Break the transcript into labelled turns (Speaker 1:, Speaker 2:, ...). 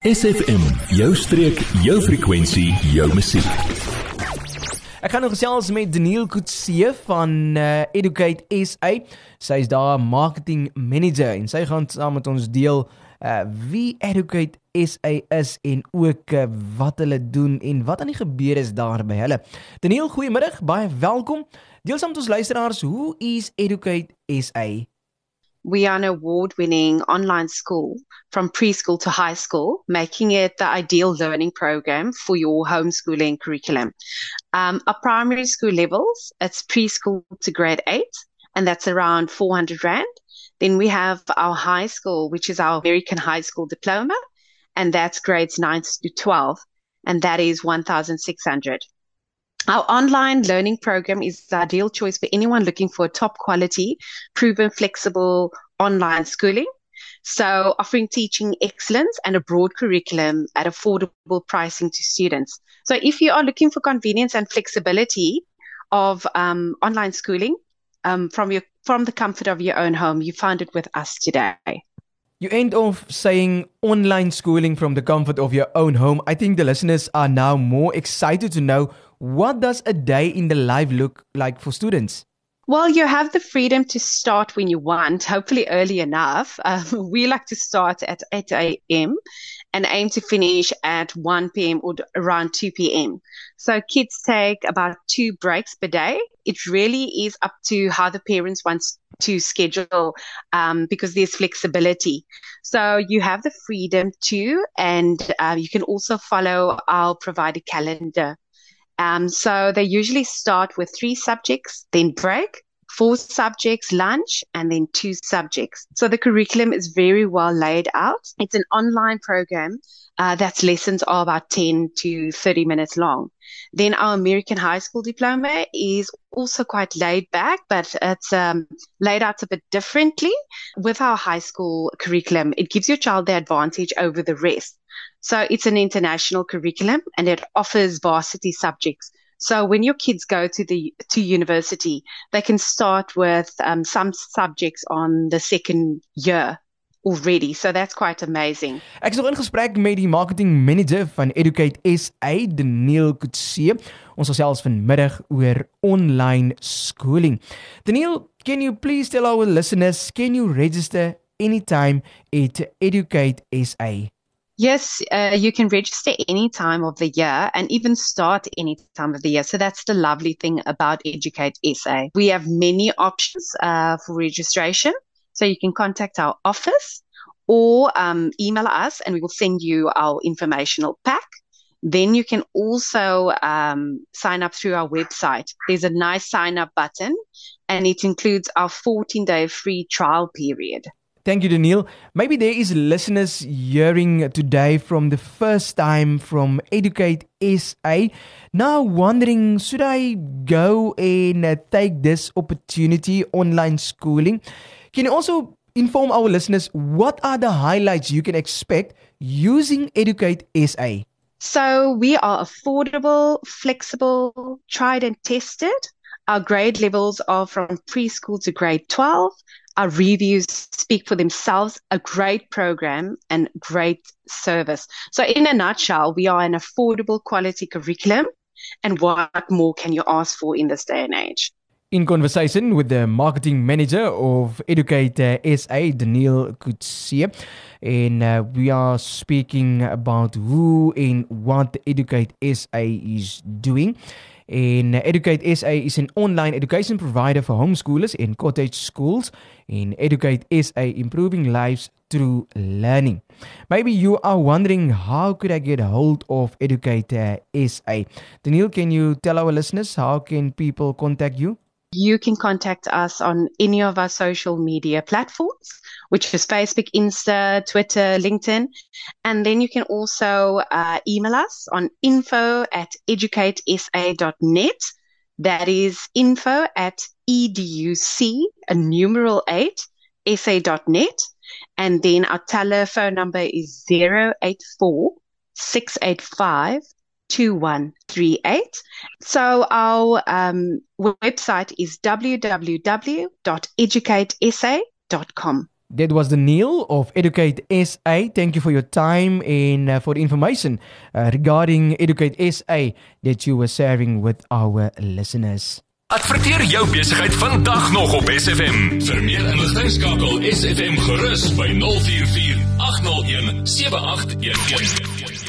Speaker 1: SFM, jou streek, jou frekwensie, jou musiek.
Speaker 2: Ek gaan nog gesels met Daniel Kutse van uh, Educate SA. Sy is daar marketing manager en sy gaan saam met ons deel uh wie Educate SA is en ook uh, wat hulle doen en wat aan die gebeur is daar by hulle. Daniel, goeiemiddag, baie welkom. Deel saam met ons luisteraars, hoe is Educate SA?
Speaker 3: We are an award winning online school from preschool to high school, making it the ideal learning program for your homeschooling curriculum. Um, our primary school levels, it's preschool to grade eight, and that's around 400 Rand. Then we have our high school, which is our American high school diploma, and that's grades 9 to 12, and that is 1,600. Our online learning program is the ideal choice for anyone looking for top quality, proven, flexible online schooling. So, offering teaching excellence and a broad curriculum at affordable pricing to students. So, if you are looking for convenience and flexibility of um, online schooling um, from your from the comfort of your own home, you found it with us today.
Speaker 2: You end off saying online schooling from the comfort of your own home. I think the listeners are now more excited to know what does a day in the life look like for students?
Speaker 3: Well, you have the freedom to start when you want, hopefully early enough. Um, we like to start at 8 a.m. and aim to finish at 1 p.m. or around 2 p.m. So kids take about two breaks per day. It really is up to how the parents want to schedule um, because there's flexibility. So you have the freedom to, and uh, you can also follow our provided calendar. Um, so they usually start with three subjects, then break, four subjects, lunch, and then two subjects. So the curriculum is very well laid out. It's an online program uh, that's lessons are about 10 to 30 minutes long. Then our American high school diploma is also quite laid back, but it's um, laid out a bit differently. With our high school curriculum, it gives your child the advantage over the rest. So it's an international curriculum and it offers varsity subjects. So when your kids go to the to university, they can start with um, some subjects on the second year already. So that's quite amazing.
Speaker 2: Ek nog in gesprek met die marketing manager van Educate SA, Daniel Kutse. Ons gesels vanmiddag oor online schooling. Daniel, can you please tell our listeners can you register anytime at Educate SA?
Speaker 3: Yes, uh, you can register any time of the year and even start any time of the year. So that's the lovely thing about Educ8 SA. We have many options uh, for registration. So you can contact our office or um, email us and we will send you our informational pack. Then you can also um, sign up through our website. There's a nice sign up button and it includes our 14 day free trial period.
Speaker 2: Thank you, Daniel. Maybe there is listeners hearing today from the first time from Educ8 SA. Now wondering, should I go and take this opportunity online schooling? Can you also inform our listeners what are the highlights you can expect using Educ8 SA?
Speaker 3: So we are affordable, flexible, tried and tested. Our grade levels are from preschool to grade 12 our reviews speak for themselves a great program and great service. So, in a nutshell, we are an affordable quality curriculum. And what more can you ask for in this day and age?
Speaker 2: In conversation with the marketing manager of Educ8 SA, Daniel Kutsie, and uh, we are speaking about who and what Educ8 SA is doing. En uh, Educ8 SA is an online education provider for homeschoolers in cottage schools. In Educ8 SA, improving lives through learning. Maybe you are wondering how could I get hold of Educ8 uh, SA? Daniel, can you tell our listeners how can people contact you?
Speaker 3: You can contact us on any of our social media platforms, which is Facebook, Insta, Twitter, LinkedIn. And then you can also uh, email us on info at educ8sa.net. That is info at educ, a numeral eight, sa.net. And then our telephone number is 084 685 2138. So our um, website is www.educatesa.com.
Speaker 2: That was the Neil of Educate SA. Thank you for your time and uh, for the information uh, regarding Educate SA that you were sharing with our listeners.
Speaker 1: Adverteer jou besigheid vandag nog op SFM. Vir meer inligting skakel SFM gerus by 044 801 7811.